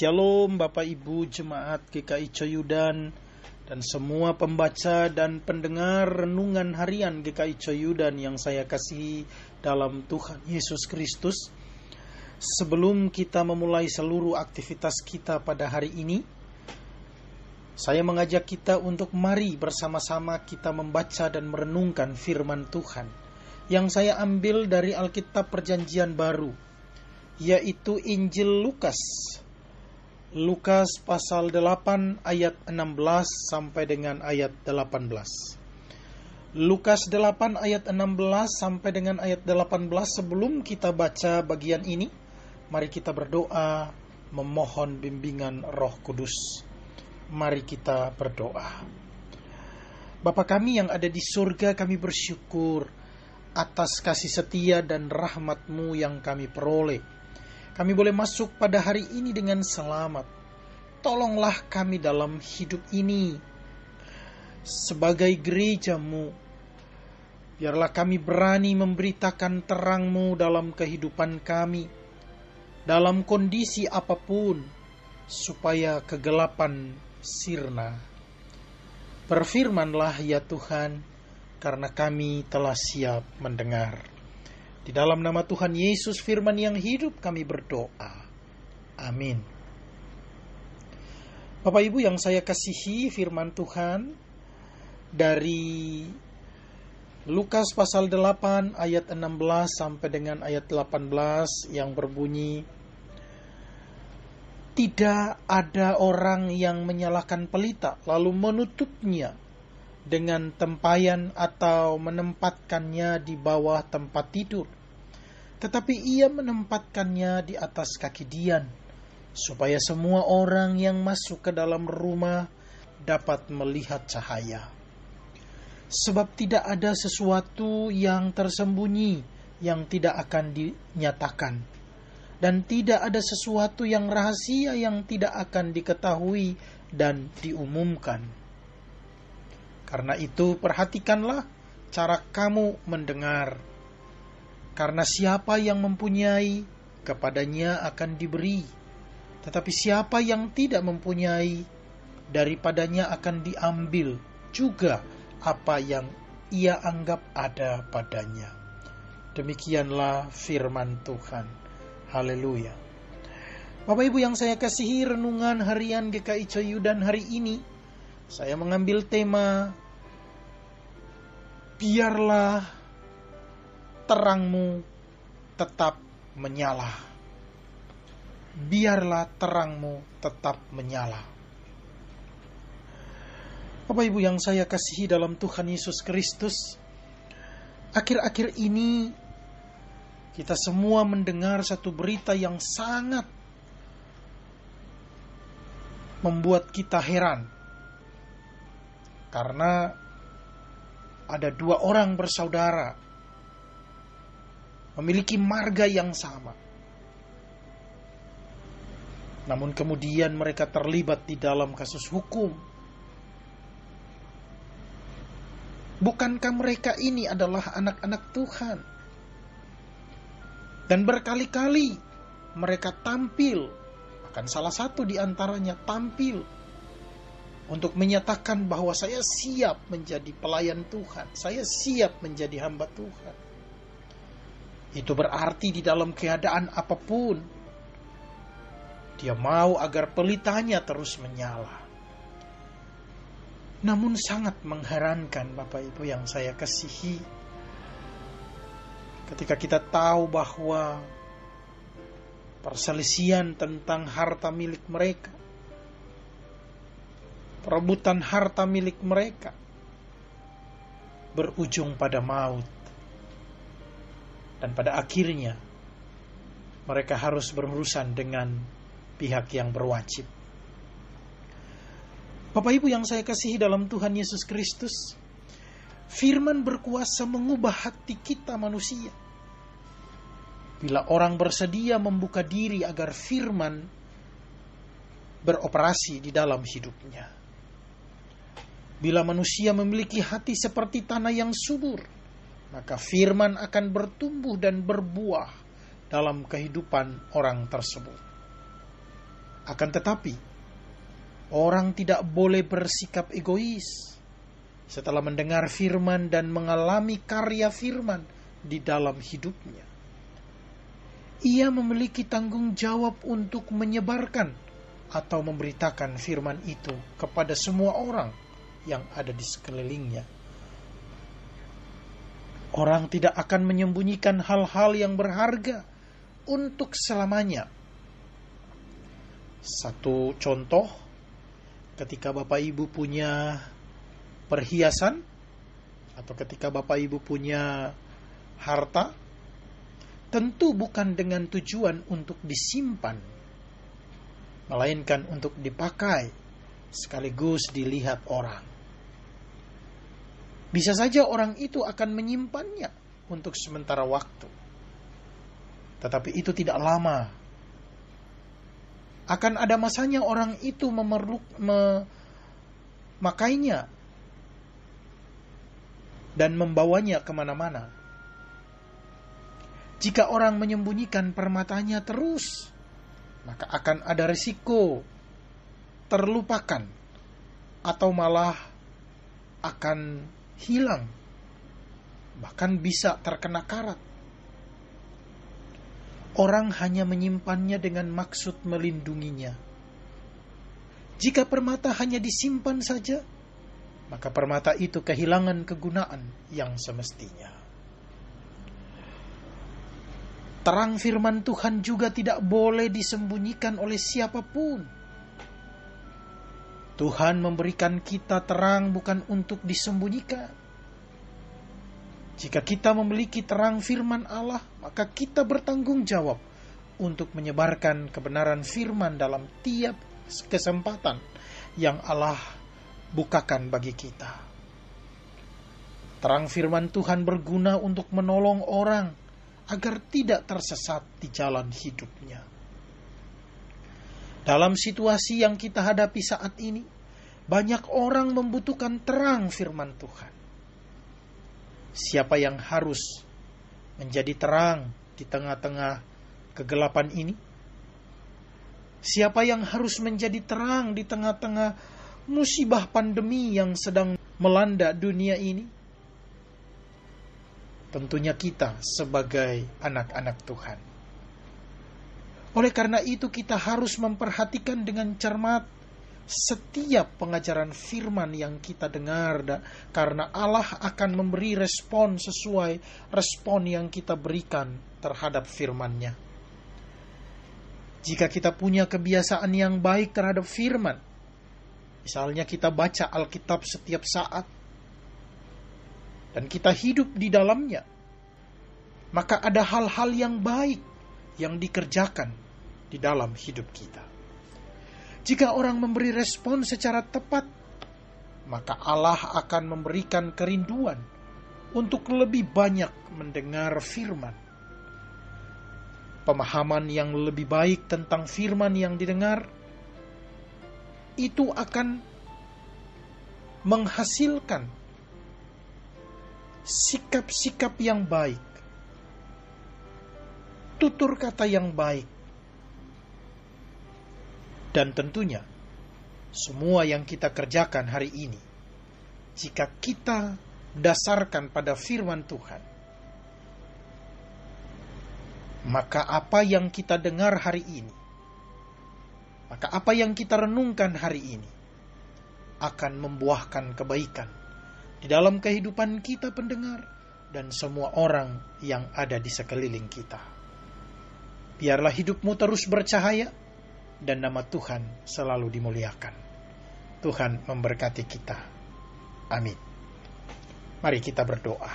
Shalom Bapak Ibu Jemaat GKI Coyudan dan semua pembaca dan pendengar renungan harian GKI Coyudan yang saya kasihi dalam Tuhan Yesus Kristus. Sebelum kita memulai seluruh aktivitas kita pada hari ini, saya mengajak kita untuk mari bersama-sama kita membaca dan merenungkan firman Tuhan yang saya ambil dari Alkitab Perjanjian Baru, yaitu Injil Lukas Lukas pasal 8 ayat 16 sampai dengan ayat 18. Lukas 8 ayat 16 sampai dengan ayat 18 sebelum kita baca bagian ini, mari kita berdoa memohon bimbingan Roh Kudus. Mari kita berdoa. Bapa kami yang ada di surga, kami bersyukur atas kasih setia dan rahmat-Mu yang kami peroleh kami boleh masuk pada hari ini dengan selamat. Tolonglah kami dalam hidup ini sebagai gerejamu. Biarlah kami berani memberitakan terangmu dalam kehidupan kami, dalam kondisi apa pun, supaya kegelapan sirna. Berfirmanlah ya Tuhan, karena kami telah siap mendengar. Di dalam nama Tuhan Yesus firman yang hidup kami berdoa. Amin. Bapak Ibu yang saya kasihi firman Tuhan dari Lukas pasal 8 ayat 16 sampai dengan ayat 18 yang berbunyi Tidak ada orang yang menyalakan pelita lalu menutupnya dengan tempayan atau menempatkannya di bawah tempat tidur. Tetapi ia menempatkannya di atas kaki Dian, supaya semua orang yang masuk ke dalam rumah dapat melihat cahaya. Sebab tidak ada sesuatu yang tersembunyi yang tidak akan dinyatakan, dan tidak ada sesuatu yang rahasia yang tidak akan diketahui dan diumumkan karena itu, perhatikanlah cara kamu mendengar, karena siapa yang mempunyai, kepadanya akan diberi, tetapi siapa yang tidak mempunyai, daripadanya akan diambil juga apa yang ia anggap ada padanya. Demikianlah firman Tuhan. Haleluya. Bapak Ibu yang saya kasihi renungan harian GKI Coyudan hari ini saya mengambil tema biarlah terangmu tetap menyala. Biarlah terangmu tetap menyala. Bapak Ibu yang saya kasihi dalam Tuhan Yesus Kristus, akhir-akhir ini kita semua mendengar satu berita yang sangat membuat kita heran karena ada dua orang bersaudara memiliki marga yang sama. Namun kemudian mereka terlibat di dalam kasus hukum. Bukankah mereka ini adalah anak-anak Tuhan? Dan berkali-kali mereka tampil, akan salah satu di antaranya tampil untuk menyatakan bahwa saya siap menjadi pelayan Tuhan, saya siap menjadi hamba Tuhan. Itu berarti di dalam keadaan apa pun, dia mau agar pelitanya terus menyala. Namun sangat mengherankan Bapak Ibu yang saya kasihi, ketika kita tahu bahwa perselisihan tentang harta milik mereka perebutan harta milik mereka berujung pada maut. Dan pada akhirnya mereka harus berurusan dengan pihak yang berwajib. Bapak Ibu yang saya kasihi dalam Tuhan Yesus Kristus, firman berkuasa mengubah hati kita manusia. Bila orang bersedia membuka diri agar firman beroperasi di dalam hidupnya. Bila manusia memiliki hati seperti tanah yang subur, maka firman akan bertumbuh dan berbuah dalam kehidupan orang tersebut. Akan tetapi, orang tidak boleh bersikap egois setelah mendengar firman dan mengalami karya firman di dalam hidupnya. Ia memiliki tanggung jawab untuk menyebarkan atau memberitakan firman itu kepada semua orang yang ada di sekelilingnya. Orang tidak akan menyembunyikan hal-hal yang berharga untuk selamanya. Satu contoh, ketika Bapak Ibu punya perhiasan atau ketika Bapak Ibu punya harta tentu bukan dengan tujuan untuk disimpan melainkan untuk dipakai sekaligus dilihat orang. Bisa saja orang itu akan menyimpannya untuk sementara waktu. Tetapi itu tidak lama. Akan ada masanya orang itu memerluk memakainya dan membawanya ke mana-mana. Jika orang menyembunyikan permatanya terus, maka akan ada risiko terlupakan atau malah akan hilang, bahkan bisa terkena karat. Orang hanya menyimpannya dengan maksud melindunginya. Jika permata hanya disimpan saja, maka permata itu kehilangan kegunaan yang semestinya. Terang firman Tuhan juga tidak boleh disembunyikan oleh siapa pun. Tuhan memberikan kita terang bukan untuk disembunyikan. Jika kita memiliki terang firman Allah, maka kita bertanggung jawab untuk menyebarkan kebenaran firman dalam tiap kesempatan yang Allah bukakan bagi kita. Terang firman Tuhan berguna untuk menolong orang agar tidak tersesat di jalan hidupnya. Dalam situasi yang kita hadapi saat ini, banyak orang membutuhkan terang firman Tuhan. Siapa yang harus menjadi terang di tengah-tengah kegelapan ini? Siapa yang harus menjadi terang di tengah-tengah musibah pandemi yang sedang melanda dunia ini? Tentunya kita sebagai anak-anak Tuhan. Oleh karena itu kita harus memperhatikan dengan cermat setiap pengajaran firman yang kita dengar karena Allah akan memberi respon sesuai respon yang kita berikan terhadap firman-Nya. Jika kita punya kebiasaan yang baik terhadap firman, Misalnya kita baca Alkitab setiap saat dan kita hidup di dalamnya, maka ada hal-hal yang baik yang dikerjakan di dalam hidup kita. Jika orang memberi respon secara tepat, maka Allah akan memberikan kerinduan untuk lebih banyak mendengar firman. Pemahaman yang lebih baik tentang firman yang didengar itu akan menghasilkan sikap-sikap yang baik, tutur kata yang baik, dan tentunya semua yang kita kerjakan hari ini, jika kita dasarkan pada firman Tuhan, maka apa yang kita dengar hari ini maka apa yang kita renungkan hari ini akan membuahkan kebaikan di dalam kehidupan kita pendengar dan semua orang yang ada di sekeliling kita. Biarlah hidupmu terus bercahaya dan nama Tuhan selalu dimuliakan. Tuhan memberkati kita. Amin. Mari kita berdoa.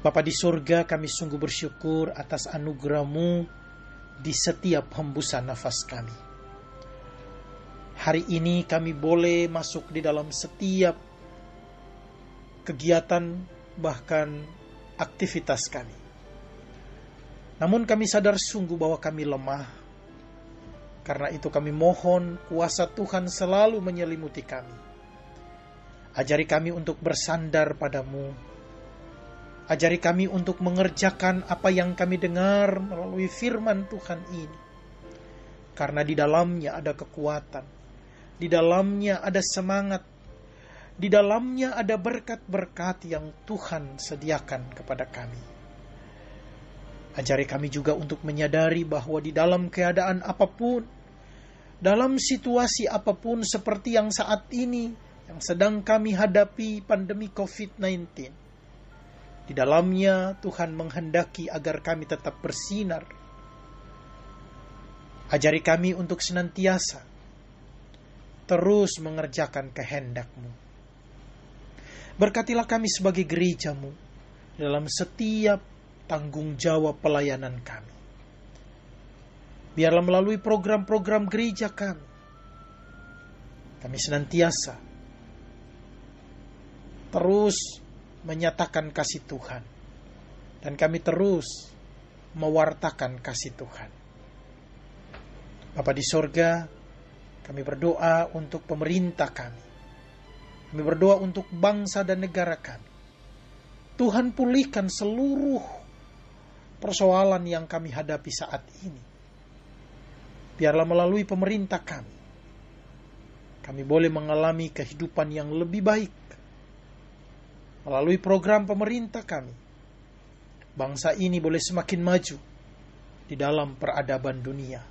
Bapa di surga, kami sungguh bersyukur atas anugerahmu di setiap hembusan nafas kami. Hari ini kami boleh masuk di dalam setiap kegiatan, bahkan aktivitas kami. Namun, kami sadar sungguh bahwa kami lemah. Karena itu, kami mohon kuasa Tuhan selalu menyelimuti kami. Ajari kami untuk bersandar padamu, Ajari kami untuk mengerjakan apa yang kami dengar melalui firman Tuhan ini. Karena di dalamnya ada kekuatan, di dalamnya ada semangat, di dalamnya ada berkat-berkat yang Tuhan sediakan kepada kami. Ajari kami juga untuk menyadari bahwa di dalam keadaan apa pun, dalam situasi apa pun seperti yang saat ini, yang sedang kami hadapi pandemi COVID-19, di dalamnya Tuhan menghendaki agar kami tetap bersinar. Ajari kami untuk senantiasa terus mengerjakan kehendakmu. Berkatilah kami sebagai gerejamu dalam setiap tanggung jawab pelayanan kami. Biarlah melalui program-program gereja kami, kami senantiasa terus menyatakan kasih Tuhan. Dan kami terus mewartakan kasih Tuhan. Bapa di sorga, kami berdoa untuk pemerintah kami. Kami berdoa untuk bangsa dan negara kami. Tuhan pulihkan seluruh persoalan yang kami hadapi saat ini. Biarlah melalui pemerintah kami, kami boleh mengalami kehidupan yang lebih baik melalui program pemerintah kami, bangsa ini boleh semakin maju di dalam peradaban dunia.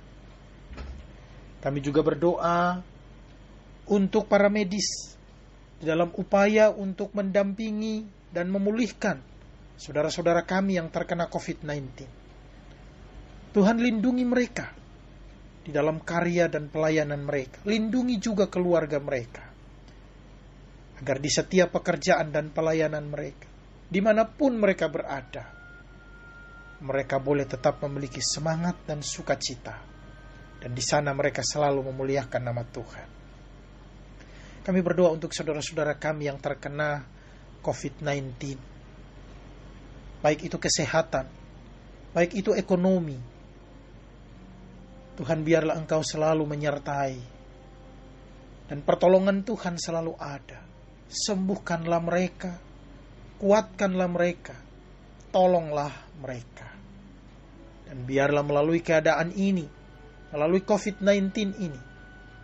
Kami juga berdoa untuk para medis di dalam upaya untuk mendampingi dan memulihkan saudara-saudara kami yang terkena COVID-19. Tuhan lindungi mereka di dalam karya dan pelayanan mereka. Lindungi juga keluarga mereka agar di setiap pekerjaan dan pelayanan mereka, di mana pun mereka berada, mereka boleh tetap memiliki semangat dan sukacita, dan di sana mereka selalu memuliakan nama Tuhan. Kami berdoa untuk saudara-saudara kami yang terkena COVID-19, baik itu kesehatan, baik itu ekonomi. Tuhan biarlah Engkau selalu menyertai dan pertolongan Tuhan selalu ada sembuhkanlah mereka, kuatkanlah mereka, tolonglah mereka. Dan biarlah melalui keadaan ini, melalui COVID-19 ini,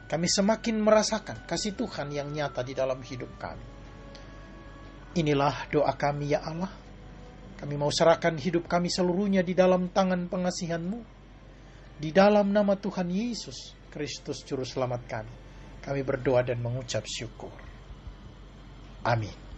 kami semakin merasakan kasih Tuhan yang nyata di dalam hidup kami. Inilah doa kami ya Allah. Kami mau serahkan hidup kami seluruhnya di dalam tangan pengasihan-Mu. Di dalam nama Tuhan Yesus Kristus Juru Selamat kami. Kami berdoa dan mengucap syukur. Amin.